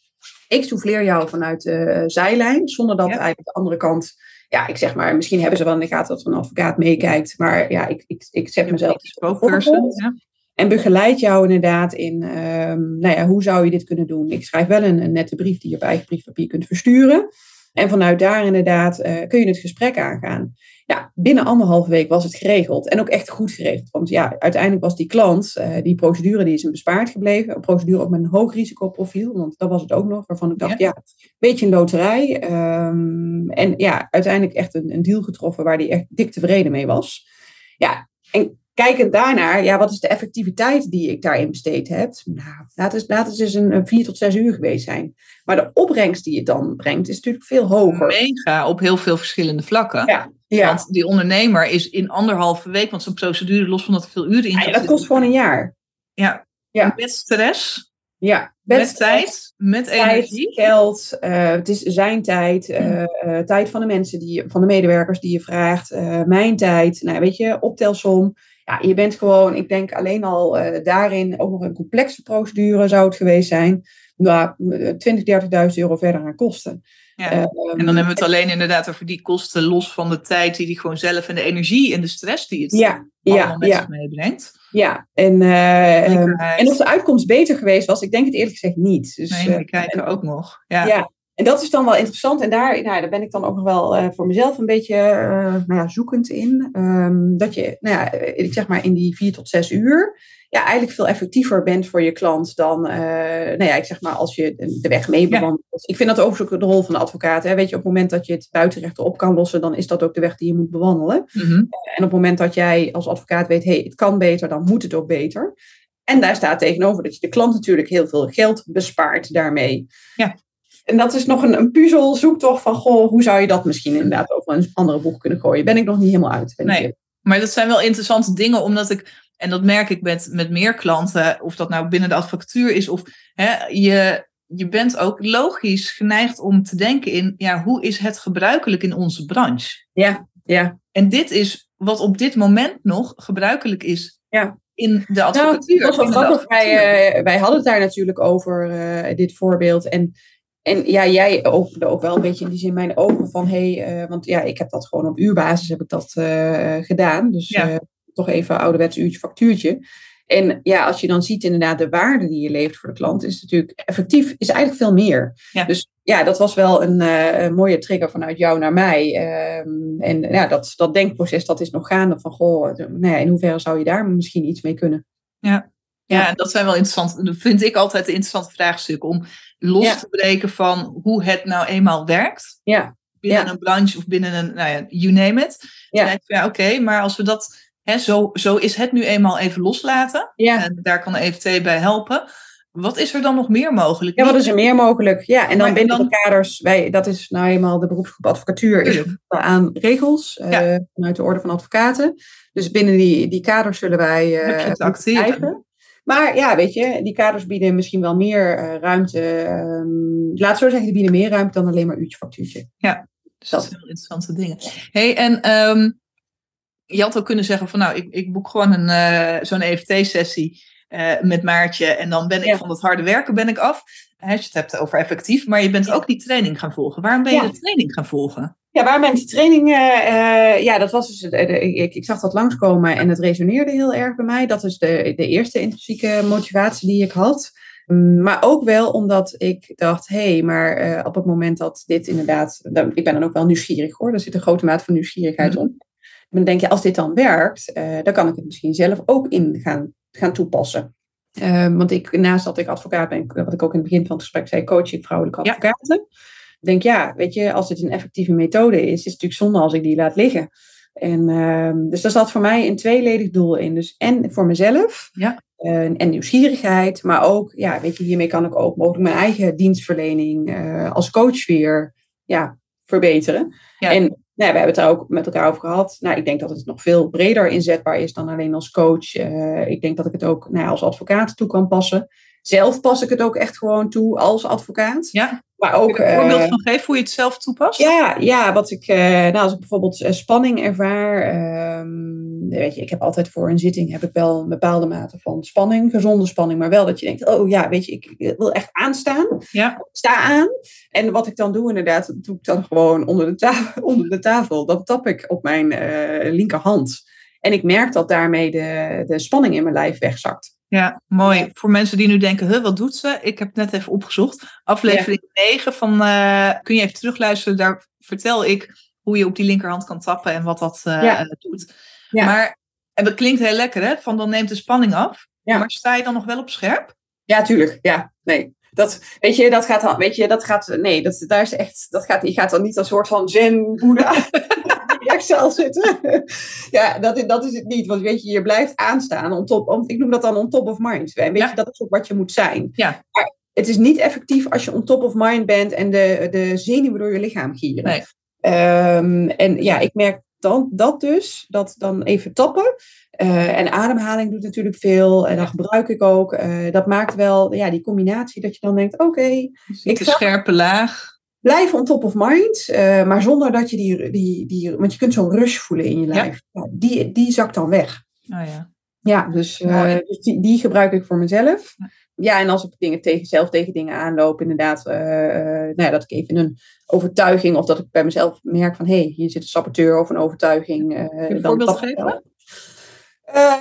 Ik souffleer jou vanuit de zijlijn, zonder dat ja. eigenlijk de andere kant ja, ik zeg maar, misschien hebben ze wel in de gaten dat er een advocaat meekijkt. Maar ja, ik, ik, ik zet mezelf. Spokesperson, ja. En begeleid jou inderdaad in, um, nou ja, hoe zou je dit kunnen doen? Ik schrijf wel een, een, nette brief die je op eigen briefpapier kunt versturen. En vanuit daar inderdaad uh, kun je het gesprek aangaan. Ja, binnen anderhalve week was het geregeld. En ook echt goed geregeld. Want ja, uiteindelijk was die klant, uh, die procedure, die is hem bespaard gebleven. Een procedure ook met een hoog risicoprofiel. Want dat was het ook nog. Waarvan ik dacht, ja, ja een beetje een loterij. Um, en ja, uiteindelijk echt een, een deal getroffen waar hij echt dik tevreden mee was. Ja, en kijkend daarnaar, ja, wat is de effectiviteit die ik daarin besteed heb? Nou, laat het, laat het dus een, vier tot zes uur geweest zijn. Maar de opbrengst die het dan brengt, is natuurlijk veel hoger. Mega, op heel veel verschillende vlakken. Ja, ja. Want die ondernemer is in anderhalve week, want zo'n procedure, los van dat er veel uren in ja, dat kost gewoon een jaar. Ja, ja. met stress. Ja, met, met tijd, met tijd, energie. geld. Uh, het is zijn tijd, uh, uh, tijd van de mensen, die, van de medewerkers die je vraagt, mijn tijd. Nou, weet je, optelsom ja, je bent gewoon, ik denk alleen al uh, daarin ook nog een complexe procedure zou het geweest zijn. Nou, 20, 30.000 euro verder aan kosten. Ja. Um, en dan hebben we het alleen inderdaad over die kosten, los van de tijd die die gewoon zelf en de energie en de stress die het ja, allemaal ja, met ja. zich meebrengt. Ja, en, uh, en of de uitkomst beter geweest was, ik denk het eerlijk gezegd niet. Dus, nee, we kijken uh, ook nog. Ja. ja. En dat is dan wel interessant. En daar, nou, daar ben ik dan ook nog wel uh, voor mezelf een beetje uh, nou ja, zoekend in. Um, dat je, nou ja, ik zeg maar in die vier tot zes uur, ja, eigenlijk veel effectiever bent voor je klant dan, uh, nou ja, ik zeg maar als je de weg mee bewandelt. Ja. Ik vind dat overigens ook de rol van de advocaat. Hè. Weet je, op het moment dat je het buitenrechten op kan lossen, dan is dat ook de weg die je moet bewandelen. Mm -hmm. en op het moment dat jij als advocaat weet, hé, hey, het kan beter, dan moet het ook beter. En daar staat tegenover dat je de klant natuurlijk heel veel geld bespaart daarmee. Ja. En dat is nog een, een puzzel zoektocht van, goh, hoe zou je dat misschien inderdaad over een andere boek kunnen gooien? Ben ik nog niet helemaal uit. Nee, maar dat zijn wel interessante dingen, omdat ik, en dat merk ik met, met meer klanten, of dat nou binnen de advocatuur is, of hè, je, je bent ook logisch geneigd om te denken in, ja, hoe is het gebruikelijk in onze branche? Ja, ja. En dit is wat op dit moment nog gebruikelijk is ja in de advocatuur. Nou, dat was. Wij, uh, wij hadden het daar natuurlijk over, uh, dit voorbeeld. En en ja, jij opende ook wel een beetje in die zin mijn ogen van, hé, hey, uh, want ja, ik heb dat gewoon op uurbasis heb ik dat uh, gedaan. Dus ja. uh, toch even ouderwets uurtje factuurtje. En ja, als je dan ziet inderdaad de waarde die je levert voor de klant, is natuurlijk effectief, is eigenlijk veel meer. Ja. Dus ja, dat was wel een, een, mooie trigger vanuit jou naar mij. Um, en ja, dat, dat denkproces, dat is nog gaande van, goh, nou ja, in hoeverre zou je daar misschien iets mee kunnen? Ja. Ja, en dat zijn wel interessant. Dat vind ik altijd een interessante vraagstuk om los Ja. te breken van hoe het nou eenmaal werkt. Ja, Binnen een branche of binnen een, nou ja, you name it. Ja. Dan ja, oké, maar als we dat, hè, zo, zo is het nu eenmaal even loslaten. ja. En daar kan de EFT bij helpen. Wat is er dan nog meer mogelijk? Ja, wat is er meer mogelijk? Ja, en dan Maar binnen dan- de kaders, wij, dat is nou eenmaal de beroepsgroep advocatuur, is aan regels eh, vanuit de orde van advocaten. Dus binnen die, die kaders zullen wij Heb je te moeten acteren. Maar ja, weet je, die kaders bieden misschien wel meer eh, ruimte. ehm, laat het zo zeggen, die bieden meer ruimte dan alleen maar uurtje factuurtje. Dus dat zijn wel interessante dingen. hey, en ehm, je had ook kunnen zeggen van nou, ik, ik boek gewoon een, eh, zo'n EFT-sessie eh, met Maartje en dan ben ik Ja. van dat harde werken ben ik af. Hè, Als je het hebt over effectief, maar je bent ook die training gaan volgen. Waarom ben je Ja. de training gaan volgen? Ja, waar mensen training, eh, eh, ja, dat was dus, de- ik, ik zag dat langskomen en het resoneerde heel erg bij mij. Dat is de, de eerste intrinsieke motivatie die ik had. Mm, Maar ook wel omdat ik dacht, hé, hey, maar eh, op het moment dat dit inderdaad, dan- ik ben dan ook wel nieuwsgierig hoor, er zit een grote mate van nieuwsgierigheid Mhm. om. Dan denk je, als dit dan werkt, dan kan ik het misschien zelf ook in gaan, gaan toepassen. Eh, want ik, naast dat ik advocaat ben, wat ik ook in het begin van het gesprek zei, coach ik vrouwelijke Ja. advocaten. Ik denk, ja, weet je, als dit een effectieve methode is, is het natuurlijk zonde als ik die laat liggen. En, ehm, dus daar zat voor mij een tweeledig doel in. Dus en voor mezelf, Ja. eh, en nieuwsgierigheid, maar ook, ja, weet je, hiermee kan ik ook mogelijk mijn eigen dienstverlening eh, als coach weer ja, verbeteren. Ja. En nou, we hebben het daar ook met elkaar over gehad. Nou, ik denk dat het nog veel breder inzetbaar is dan alleen als coach. Eh, ik denk dat ik het ook nou, als advocaat toe kan passen. Zelf pas ik het ook echt gewoon toe als advocaat. Ja, Maar ook. Een voorbeeld eh, van geven hoe je het zelf toepast? ja, ja, wat ik, eh, nou, als ik bijvoorbeeld eh, spanning ervaar, ehm, weet je, ik heb altijd voor een zitting heb ik wel een bepaalde mate van spanning, gezonde spanning, maar wel dat je denkt, oh ja, weet je, ik, wil echt aanstaan, Ja. sta aan. En wat ik dan doe inderdaad, dat doe ik dan gewoon onder de, tafel, <laughs> onder de tafel, dat tap ik op mijn linkerhand. En ik merk dat daarmee de, de spanning in mijn lijf wegzakt. Ja, mooi. Voor mensen die nu denken, huh, wat doet ze? Ik heb het net even opgezocht. Aflevering 9 van, eh, kun je even terugluisteren. Daar vertel ik hoe je op die linkerhand kan tappen en wat dat uh, Ja. doet. Ja. Maar en dat klinkt heel lekker, hè? Van dan neemt de spanning af. Ja. Maar sta je dan nog wel op scherp? Ja, tuurlijk. Ja, nee. Dat, weet je, dat gaat dan, weet je, dat gaat, nee, dat, daar is echt, dat gaat, je gaat dan niet als soort van zen boeddha <laughs> in die Excel zitten. ja, dat, is- dat is het niet. Want weet je, je blijft aanstaan. On top, on- ik noem dat dan on top of mind. Weet Ja. je, dat is ook wat je moet zijn. Ja. Maar het is niet effectief als je on top of mind bent en de, de zenuwen door je lichaam gieren. Nee. Ehm, en ja, ik merk dan dat dus, dat dan even tappen. Eh, en ademhaling doet natuurlijk veel. En dat gebruik ik ook. Eh, dat maakt wel ja, die combinatie dat je dan denkt: oké, ziet Ik ga- scherpe laag. blijf on top of mind. eh, maar zonder dat je die, die, die. Want je kunt zo'n rush voelen in je lijf. Ja, die, die zakt dan weg. Oh ja. Ja, dus, eh, dus die, die gebruik ik voor mezelf. Ja. En als ik dingen tegen, zelf tegen dingen aanloop, inderdaad, eh, eh, nou ja, dat ik even een overtuiging of dat ik bij mezelf merk van hé, hey, hier zit een saboteur of een overtuiging. eh, Kun je een dan voorbeeld geven? Eh,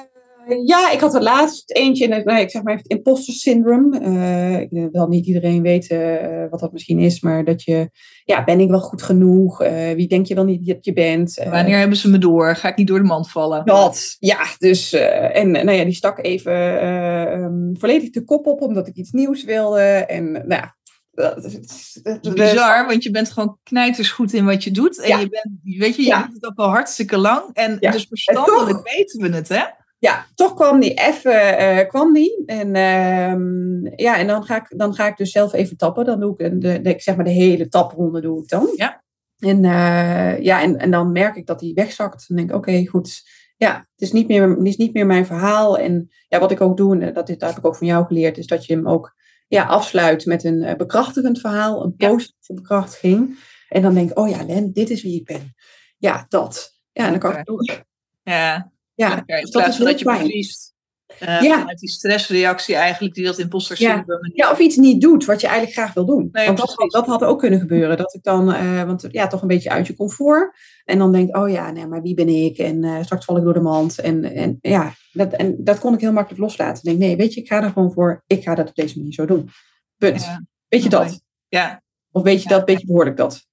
ja, ik had er laatst eentje, in het, nou, ik zeg maar even het imposter syndrome. Eh, ik denk wel niet iedereen weet eh, wat dat misschien is, maar dat je, ja, ben ik wel goed genoeg? Eh, wie denk je wel niet dat je bent? Eh, Wanneer hebben ze me door? Ga ik niet door de mand vallen? dat, ja, dus, eh, en nou ja, die stak even eh, ehm, volledig de kop op, omdat ik iets nieuws wilde. En nou ja, dat, dat, dat- Dat is bizar, want je bent gewoon knijters goed in wat je doet. En Ja. je bent, weet je, je Ja. doet het ook al hartstikke lang. En Ja. dus verstandelijk toch- weten we het, hè? ja, toch kwam die even, eh, kwam die. En ehm, ja, en dan ga, ik, dan ga ik dus zelf even tappen. Dan doe ik, een- de, zeg maar de hele tapronde doe ik dan. Ja. En, eh, ja, en, en dan merk ik dat die wegzakt. Dan denk ik, oké, goed. Ja, het is, niet meer, het is niet meer mijn verhaal. En ja, wat ik ook doe, en dat, is- dat heb ik ook van jou geleerd, is dat je hem ook ja, afsluit met een eh, bekrachtigend verhaal. Een Ja. positieve bekrachtiging. En dan denk ik, oh ja, Len, dit is wie ik ben. Ja, dat. Ja, en dan kan ik door. Ja, Ja, dus dat is dat je fijn. Eh, Ja. Vanuit die stressreactie eigenlijk, die dat imposter Ja. of iets niet doet wat je eigenlijk graag wil doen. Nee, want dat, dat had ook kunnen gebeuren. Dat ik dan, eh, want ja, toch een beetje uit je comfort. En dan denk oh ja, nee, maar wie ben ik? En eh, straks val ik door de mand. En, en ja, dat, en dat kon ik heel makkelijk loslaten. Ik denk, nee, weet je, ik ga er gewoon voor. Ik ga dat op deze manier zo doen. Punt. Ja. weet je dat? Ja. Of weet je dat? Weet je behoorlijk dat?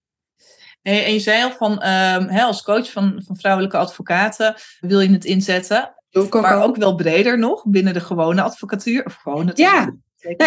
En je zei al van, ehm, hè, als coach van, van vrouwelijke advocaten wil je het inzetten. Ook Maar al. ook wel breder nog, binnen de gewone advocatuur. Of gewoon het Ja.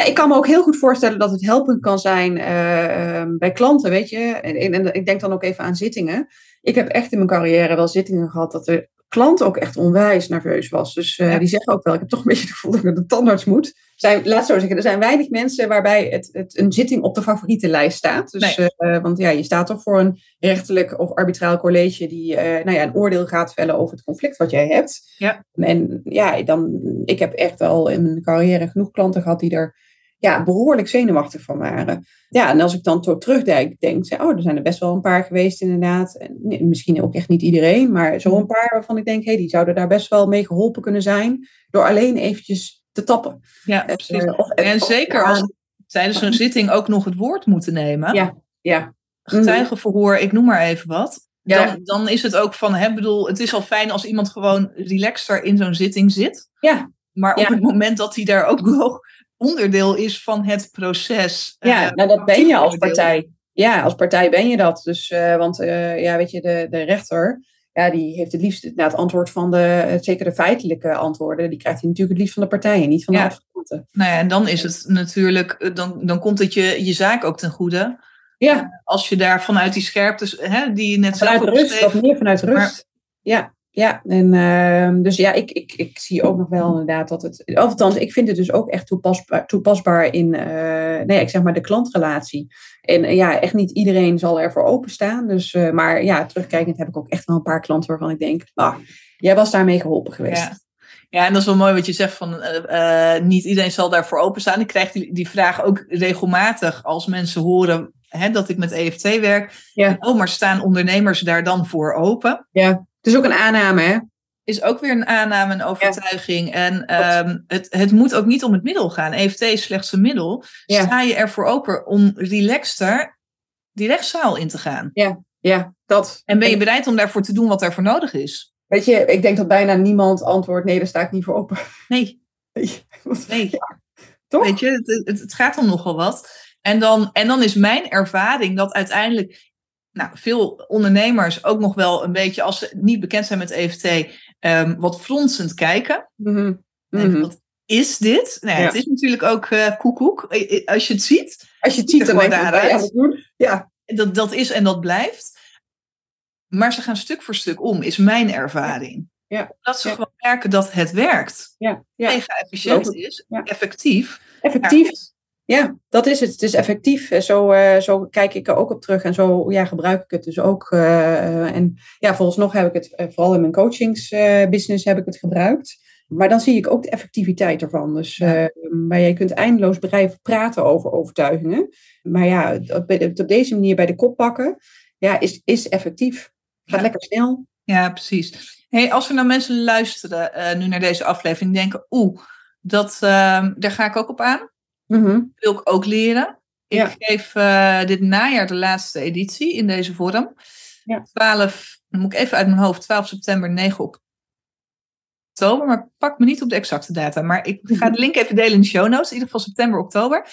Ik kan me ook heel goed voorstellen dat het helpend kan zijn eh, ehm, bij klanten, weet je. En, en, en ik denk dan ook even aan zittingen. Ik heb echt in mijn carrière wel zittingen gehad dat de klant ook echt onwijs nerveus was. Dus eh, Ja. die zeggen ook wel, ik heb toch een beetje het gevoel dat ik naar de tandarts moet. Zijn, laat zo zeggen, er zijn weinig mensen waarbij het, het, een zitting op de favorietenlijst staat. Dus, Nee. eh, want ja, je staat toch voor een rechtelijk of arbitraal college die eh, nou ja, een oordeel gaat vellen over het conflict wat jij hebt. Ja. En ja, dan, ik heb echt al in mijn carrière genoeg klanten gehad die er ja, behoorlijk zenuwachtig van waren. Ja, en als ik dan zo terugdenk, denk ik, oh, er zijn er best wel een paar geweest inderdaad. En, misschien ook echt niet iedereen, maar zo een paar waarvan ik denk, hé, die zouden daar best wel mee geholpen kunnen zijn door alleen eventjes te tappen. Ja, Eh, precies. of- En of- zeker als tijdens zo'n zitting ook nog het woord moeten nemen. Ja. Ja, Getuigenverhoor, ik noem maar even wat. Ja. Dan, dan is het ook van, hè, bedoel, het is al fijn als iemand gewoon relaxter in zo'n zitting zit. Ja. Maar op Ja. het moment dat hij daar ook <laughs> wel onderdeel is van het proces. Ja, eh, nou dat ben je als partij. Ja, als partij ben je dat. Dus, eh, want eh, ja, weet je, de, de rechter, ja, die heeft het liefst nou, het antwoord van de, zeker de feitelijke antwoorden, die krijgt hij natuurlijk het liefst van de partijen, niet van de Ja. advocaten. Nou ja, en dan is het natuurlijk, dan, dan komt het je, je zaak ook ten goede. Ja, Als je daar vanuit die scherpte, hè, die je net zelf vanuit rust, wat meer vanuit rust. Ja, ja. En, ehm, dus ja, ik, ik, ik zie ook nog wel inderdaad dat het, althans, ik vind het dus ook echt toepasbaar, toepasbaar in, eh nee, ik zeg maar de klantrelatie. En eh, ja, echt niet iedereen zal ervoor openstaan. Dus, eh, maar ja, terugkijkend heb ik ook echt wel een paar klanten waarvan ik denk, ah, jij was daarmee geholpen geweest. Ja. Ja, en dat is wel mooi wat je zegt van niet iedereen zal daarvoor openstaan. Ik krijg die, die vraag ook regelmatig als mensen horen hè, dat ik met EFT werk. Ja. Oh, maar staan ondernemers daar dan voor open? Ja, is ook een aanname, hè? Is ook weer een aanname, een overtuiging. En ehm, het, het moet ook niet om het middel gaan. EFT is slechts een middel. Ja. Sta je ervoor open om relaxter die rechtszaal in te gaan? Ja, dat. En ben je bereid om daarvoor te doen wat daarvoor nodig is? Weet je, ik denk dat bijna niemand antwoordt, nee, daar sta ik niet voor open. Nee. <laughs> Nee. Toch? Weet je, het, het, het gaat om nogal wat. En dan, en dan is mijn ervaring dat uiteindelijk nou, veel ondernemers ook nog wel een beetje, als ze niet bekend zijn met EFT, um, wat fronsend kijken. Mm Wat is dit? Nou, ja. Het is natuurlijk ook uh, koekoek, als je het ziet. Als je het ziet, dan denk je, ja, Dat, dat is en dat blijft. Maar ze gaan stuk voor stuk om, is mijn ervaring. Ja. Dat ze gewoon merken dat het werkt. Ja. Ja. Mega efficiënt is, effectief. Effectief. Ja, dat is het. Het is effectief. Zo, uh, zo kijk ik er ook op terug en zo ja, gebruik ik het dus ook. Uh, en ja, volgens nog heb ik het, uh, vooral in mijn coachingsbusiness heb ik het gebruikt. Maar dan zie ik ook de effectiviteit ervan. Dus ja. maar je kunt eindeloos bedrijven praten over overtuigingen. Maar ja, op, op, deze manier bij de kop pakken, ja, is, is effectief. Gaat lekker snel. Ja, precies. Hey, als er nou mensen luisteren nu naar deze aflevering denken, oeh, dat, daar ga ik ook op aan. Mm Wil ik ook leren. Ik geef uh, dit najaar de laatste editie in deze vorm. Ja. 12, dan moet ik even uit mijn hoofd, 12 september, 9 oktober. Maar pak me niet op de exacte data. Maar ik ga de link even delen in de show notes. In ieder geval september, oktober.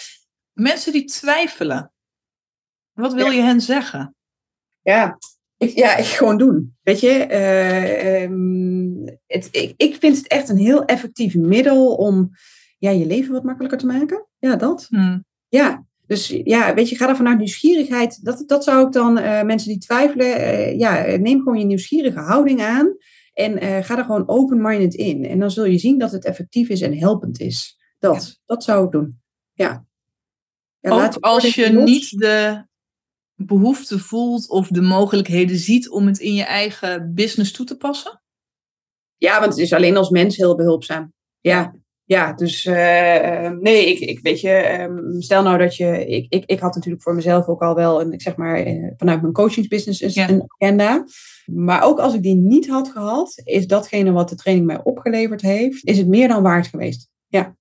Mensen die twijfelen. Wat wil je hen zeggen? Ja, ik, ja, ik gewoon doen. Weet je, uh, um, het, ik, ik vind het echt een heel effectief middel om ja, je leven wat makkelijker te maken. Ja, dat. Hmm. Ja, dus ja, weet je, ga er vanuit nieuwsgierigheid. Dat, dat zou ik dan, uh, mensen die twijfelen, uh, ja, neem gewoon je nieuwsgierige houding aan. En uh, ga er gewoon open-minded in. En dan zul je zien dat het effectief is en helpend is. Dat, dat zou ik doen. Ja. ja Ook als je niet de behoefte voelt of de mogelijkheden ziet om het in je eigen business toe te passen? Ja, want het is alleen als mens heel behulpzaam. Ja, ja, dus uh, nee, ik, ik weet je, um, stel nou dat je, ik, ik, ik had natuurlijk voor mezelf ook al wel een, ik zeg maar, uh, vanuit mijn coachingsbusiness een, ja. een agenda. Maar ook als ik die niet had gehad, is datgene wat de training mij opgeleverd heeft, is het meer dan waard geweest. Ja,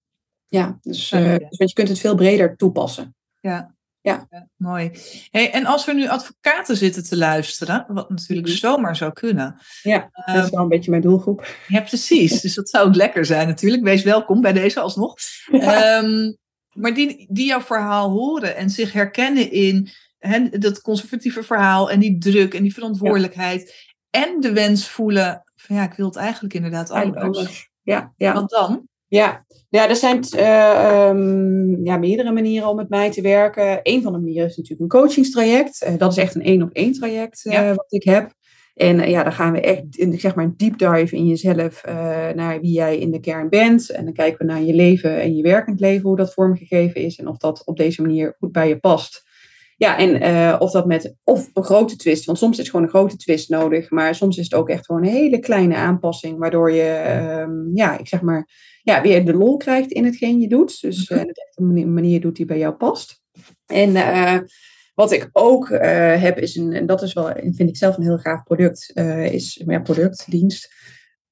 ja dus, uh, dus je kunt het veel breder toepassen. Ja, ja. mooi. Hey, en als er nu advocaten zitten te luisteren, wat natuurlijk mm zomaar zou kunnen. Ja, dat is ehm, wel een beetje mijn doelgroep. Ja, precies. <laughs> dus dat zou ook lekker zijn natuurlijk. Wees welkom bij deze alsnog. Um, maar die, die jouw verhaal horen en zich herkennen in hè, dat conservatieve verhaal en die druk en die verantwoordelijkheid. En de wens voelen van ja, ik wil het eigenlijk inderdaad anders. Ja, ja. Wat dan? Ja, ja er zijn uh, um, ja, meerdere manieren om met mij te werken. Een van de manieren is natuurlijk een coachingstraject. Uh, dat is echt een één op één traject uh, ja. wat ik heb. En ja, dan gaan we echt in, zeg maar een deep dive in jezelf naar wie jij in de kern bent. En dan kijken we naar je leven en je werkend leven, hoe dat vormgegeven is. En of dat op deze manier goed bij je past. Ja, en uh, of dat met of een grote twist, want soms is gewoon een grote twist nodig, maar soms is het ook echt gewoon een hele kleine aanpassing, waardoor je, uh, ja, ik zeg maar, ja, weer de lol krijgt in hetgeen je doet. Dus uh, het echt een manier doet die bij jou past. En wat ik ook heb, is een, en dat is wel, vind ik zelf een heel gaaf product, is, ja, product, dienst,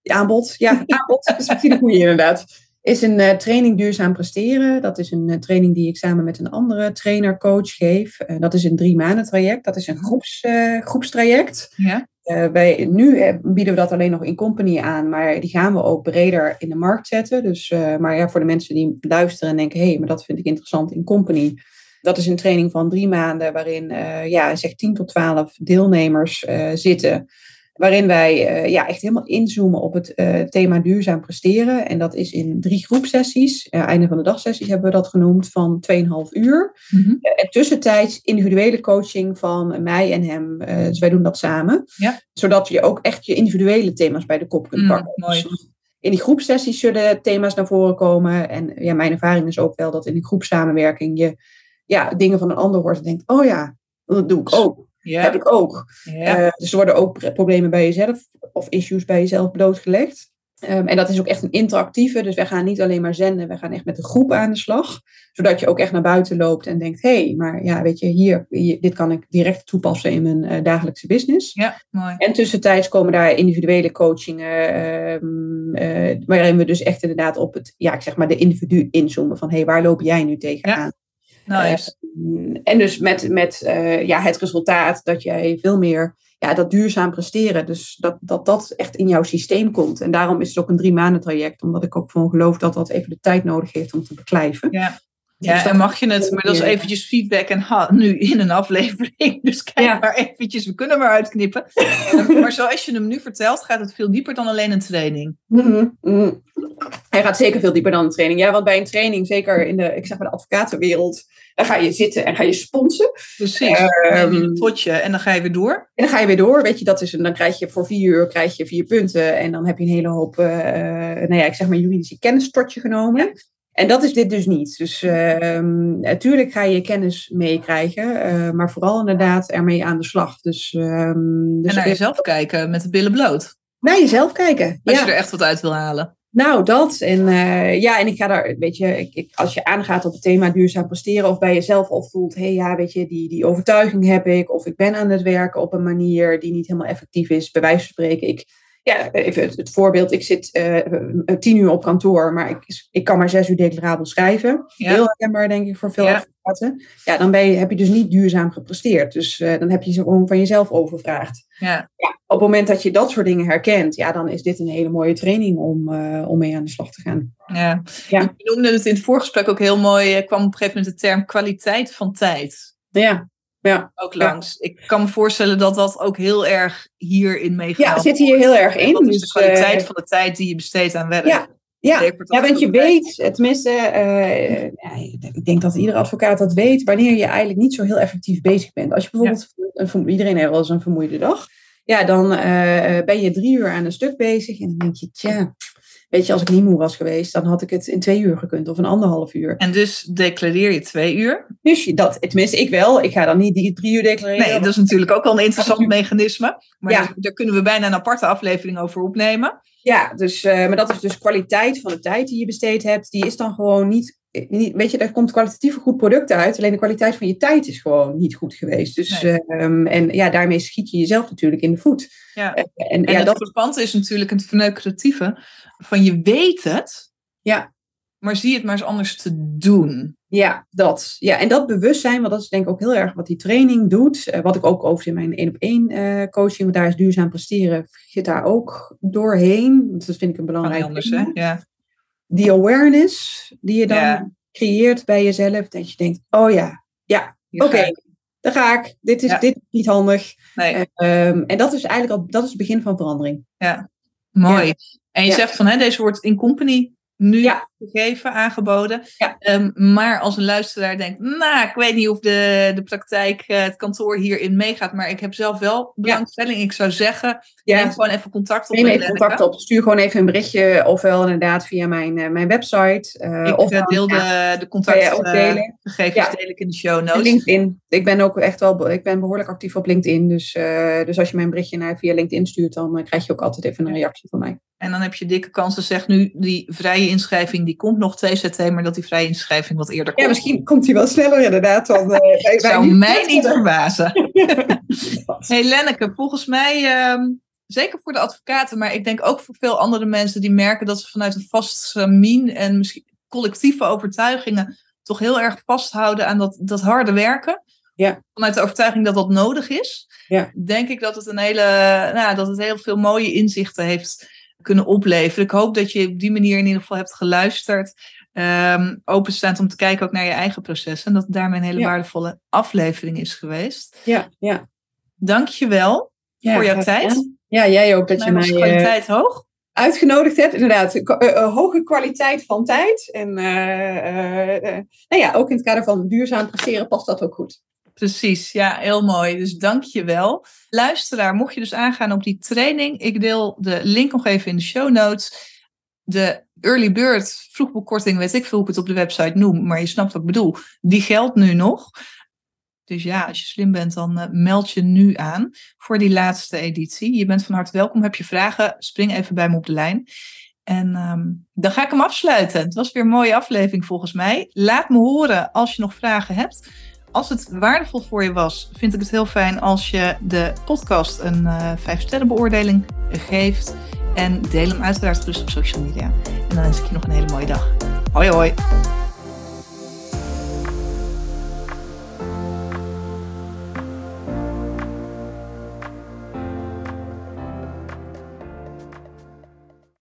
aanbod, ja, aanbod, <laughs> is misschien een goede inderdaad is een uh, training duurzaam presteren. Dat is een uh, training die ik samen met een andere trainer, coach geef. Uh, dat is een drie maanden traject. Dat is een groeps, groepstraject. Ja. wij, nu bieden we dat alleen nog in company aan, maar die gaan we ook breder in de markt zetten. Dus, maar ja, voor de mensen die luisteren en denken, hé, hey, maar dat vind ik interessant in company. Dat is een training van drie maanden waarin ja, zeg 10 tot 12 deelnemers zitten waarin wij uh, ja, echt helemaal inzoomen op het uh, thema duurzaam presteren. En dat is in drie groepsessies. Uh, einde van de dagsessies hebben we dat genoemd, van 2,5 uur. Mm -hmm. en tussentijds individuele coaching van mij en hem. dus wij doen dat samen. Ja. Zodat je ook echt je individuele thema's bij de kop kunt mm, pakken. mooi. Dus in die groepsessies zullen thema's naar voren komen. En ja, mijn ervaring is ook wel dat in die groepsamenwerking je ja, dingen van een ander hoort en denkt, oh ja, dat doe ik ook. Ja. Heb ik ook. Ja. Uh, dus er worden ook problemen bij jezelf of issues bij jezelf blootgelegd. Um, en dat is ook echt een interactieve. Dus wij gaan niet alleen maar zenden, we gaan echt met een groep aan de slag. Zodat je ook echt naar buiten loopt en denkt: hé, hey, maar ja, weet je, hier, hier, dit kan ik direct toepassen in mijn uh, dagelijkse business. Ja, mooi. En tussentijds komen daar individuele coachingen, um, uh, waarin we dus echt inderdaad op het, ja, ik zeg maar de individu inzoomen van: hé, hey, waar loop jij nu tegenaan? Ja. Nice. Uh, en dus met, met uh, ja, het resultaat dat jij veel meer ja, dat duurzaam presteren. Dus dat, dat dat echt in jouw systeem komt. En daarom is het ook een drie maanden traject. Omdat ik ook van geloof dat dat even de tijd nodig heeft om te beklijven. Ja. Ja, dus en mag je het, maar dat is eventjes feedback en ha, nu in een aflevering. <laughs> Dus kijk maar eventjes, we kunnen maar uitknippen. maar zoals je hem nu vertelt, gaat het veel dieper dan alleen een training. Mm -hmm. Hij gaat zeker veel dieper dan een training. Ja, want bij een training, zeker in de, ik zeg maar de advocatenwereld, dan ga je zitten en ga je sponsen. Precies. Um, potje en dan ga je weer door. En dan ga je weer door. Weet je, dat is, dan krijg je voor vier uur krijg je vier punten. En dan heb je een hele hoop, uh, nou ja, ik zeg maar juridische kennis tot je genomen. En dat is dit dus niet. Dus natuurlijk ga je kennis meekrijgen, uh, maar vooral inderdaad ermee aan de slag. Dus, um, dus en naar jezelf kijken met de billen bloot. Naar jezelf kijken. Als ja. je er echt wat uit wil halen. Nou, dat. En uh, ja, en ik ga daar, weet je, ik, ik, als je aangaat op het thema duurzaam presteren, of bij jezelf al voelt, hé hey, ja, weet je, die, die overtuiging heb ik, of ik ben aan het werken op een manier die niet helemaal effectief is, bij wijze van spreken, ik ja, even het, het, voorbeeld. Ik zit uh, tien uur op kantoor, maar ik, ik kan maar zes uur declarabel schrijven. Ja. Heel herkenbaar, denk ik, voor veel ja. advocaten. Ja, dan ben je, heb je dus niet duurzaam gepresteerd. Dus uh, dan heb je ze gewoon van jezelf overvraagd. Ja. ja. op het moment dat je dat soort dingen herkent, ja, dan is dit een hele mooie training om, uh, om mee aan de slag te gaan. Ja. ja. Je noemde het in het voorgesprek ook heel mooi, kwam op een gegeven moment de term kwaliteit van tijd. Ja, ja. ook langs. Ja. Ik kan me voorstellen dat dat ook heel erg hierin meegaat. Ja, zit hier heel erg in. Dat is dus, de kwaliteit uh, van de tijd die je besteedt aan werk. Ja, ja. ja want je weet, tenminste, uh, ik denk dat iedere advocaat dat weet, wanneer je eigenlijk niet zo heel effectief bezig bent. Als je bijvoorbeeld, ja. iedereen heeft wel eens een vermoeide dag, ja, dan uh, ben je drie uur aan een stuk bezig en dan denk je, tja, Weet je, als ik niet moe was geweest, dan had ik het in twee uur gekund of een anderhalf uur. En dus declareer je twee uur? Dus je dat, tenminste, ik wel. Ik ga dan niet die drie uur declareren. Nee, dat is natuurlijk ook wel een interessant mechanisme. Maar ja. dus, daar kunnen we bijna een aparte aflevering over opnemen. Ja, dus, uh, maar dat is dus kwaliteit van de tijd die je besteed hebt. Die is dan gewoon niet weet je, er komt kwalitatief een goed product uit. Alleen de kwaliteit van je tijd is gewoon niet goed geweest. Dus, nee. um, en ja, daarmee schiet je jezelf natuurlijk in de voet. Ja. En, en, en ja, het dat verband is natuurlijk het verneukeratieve van je weet het, ja. maar zie het maar eens anders te doen. Ja, dat. Ja, en dat bewustzijn, want dat is denk ik ook heel erg wat die training doet. Uh, wat ik ook over in mijn één op één uh, coaching, want daar is duurzaam presteren, zit daar ook doorheen. Dat vind ik een belangrijk anders, hè? Ja. Die awareness die je dan ja. creëert bij jezelf, dat je denkt, oh ja, ja, oké, okay, daar ga ik. Dit is, ja. dit is niet handig. Nee. Um, en dat is eigenlijk al, dat is het begin van verandering. Ja, mooi. En je zegt van, hè, deze wordt in company nu ja. gegeven, aangeboden. Ja. Um, maar als een luisteraar denkt, nou, ik weet niet of de, de praktijk, uh, het kantoor hierin meegaat, maar ik heb zelf wel belangstelling. Ik zou zeggen, neem gewoon even contact op. Neem even contact op. Stuur gewoon even een berichtje, ofwel inderdaad via mijn, uh, mijn website. Uh, ik of deel de, de contactgegevens deel ik in de show notes. LinkedIn. Ik ben ook echt wel, ik ben behoorlijk actief op LinkedIn. Dus, dus als je mijn berichtje naar via LinkedIn stuurt, dan krijg je ook altijd even een reactie van mij. En dan heb je dikke kansen, zeg nu, die vrije inschrijving, die komt nog 2 september, dat die vrije inschrijving wat eerder komt. Ja, misschien komt die wel sneller inderdaad. Dan, <laughs> uh, zou mij niet verbazen. <laughs> hey Lenneke, volgens mij, um, zeker voor de advocaten, maar ik denk ook voor veel andere mensen die merken dat ze vanuit een vast stramien en misschien collectieve overtuigingen toch heel erg vasthouden aan dat, dat harde werken. Ja. Vanuit de overtuiging dat dat nodig is, ja. denk ik dat het een hele, nou, dat het heel veel mooie inzichten heeft kunnen opleveren. Ik hoop dat je op die manier in ieder geval hebt geluisterd. Um, openstaand om te kijken ook naar je eigen proces. En dat het daarmee een hele ja. waardevolle aflevering is geweest. Ja, ja. Dank je wel ja, voor jouw tijd. Ja, jij ook dat je mij... kwaliteit uh, hoog. Uitgenodigd hebt, inderdaad. Uh, uh, hoge kwaliteit van tijd. En nou ja, ook in het kader van duurzaam presteren past dat ook goed. Precies, ja, heel mooi. Dus dank je wel. Luisteraar, mocht je dus aangaan op die training, ik deel de link nog even in de show notes. De early bird vroegbekorting, weet ik veel hoe ik het op de website noem, maar je snapt wat ik bedoel, die geldt nu nog. Dus ja, als je slim bent, dan uh, meld je nu aan voor die laatste editie. Je bent van harte welkom. Heb je vragen, spring even bij me op de lijn. En um, dan ga ik hem afsluiten. Het was weer een mooie aflevering volgens mij. Laat me horen als je nog vragen hebt. Als het waardevol voor je was, vind ik het heel fijn als je de podcast een uh, 5 sterren beoordeling geeft. En deel hem uiteraard gerust op social media. En dan wens ik je nog een hele mooie dag. Hoi hoi!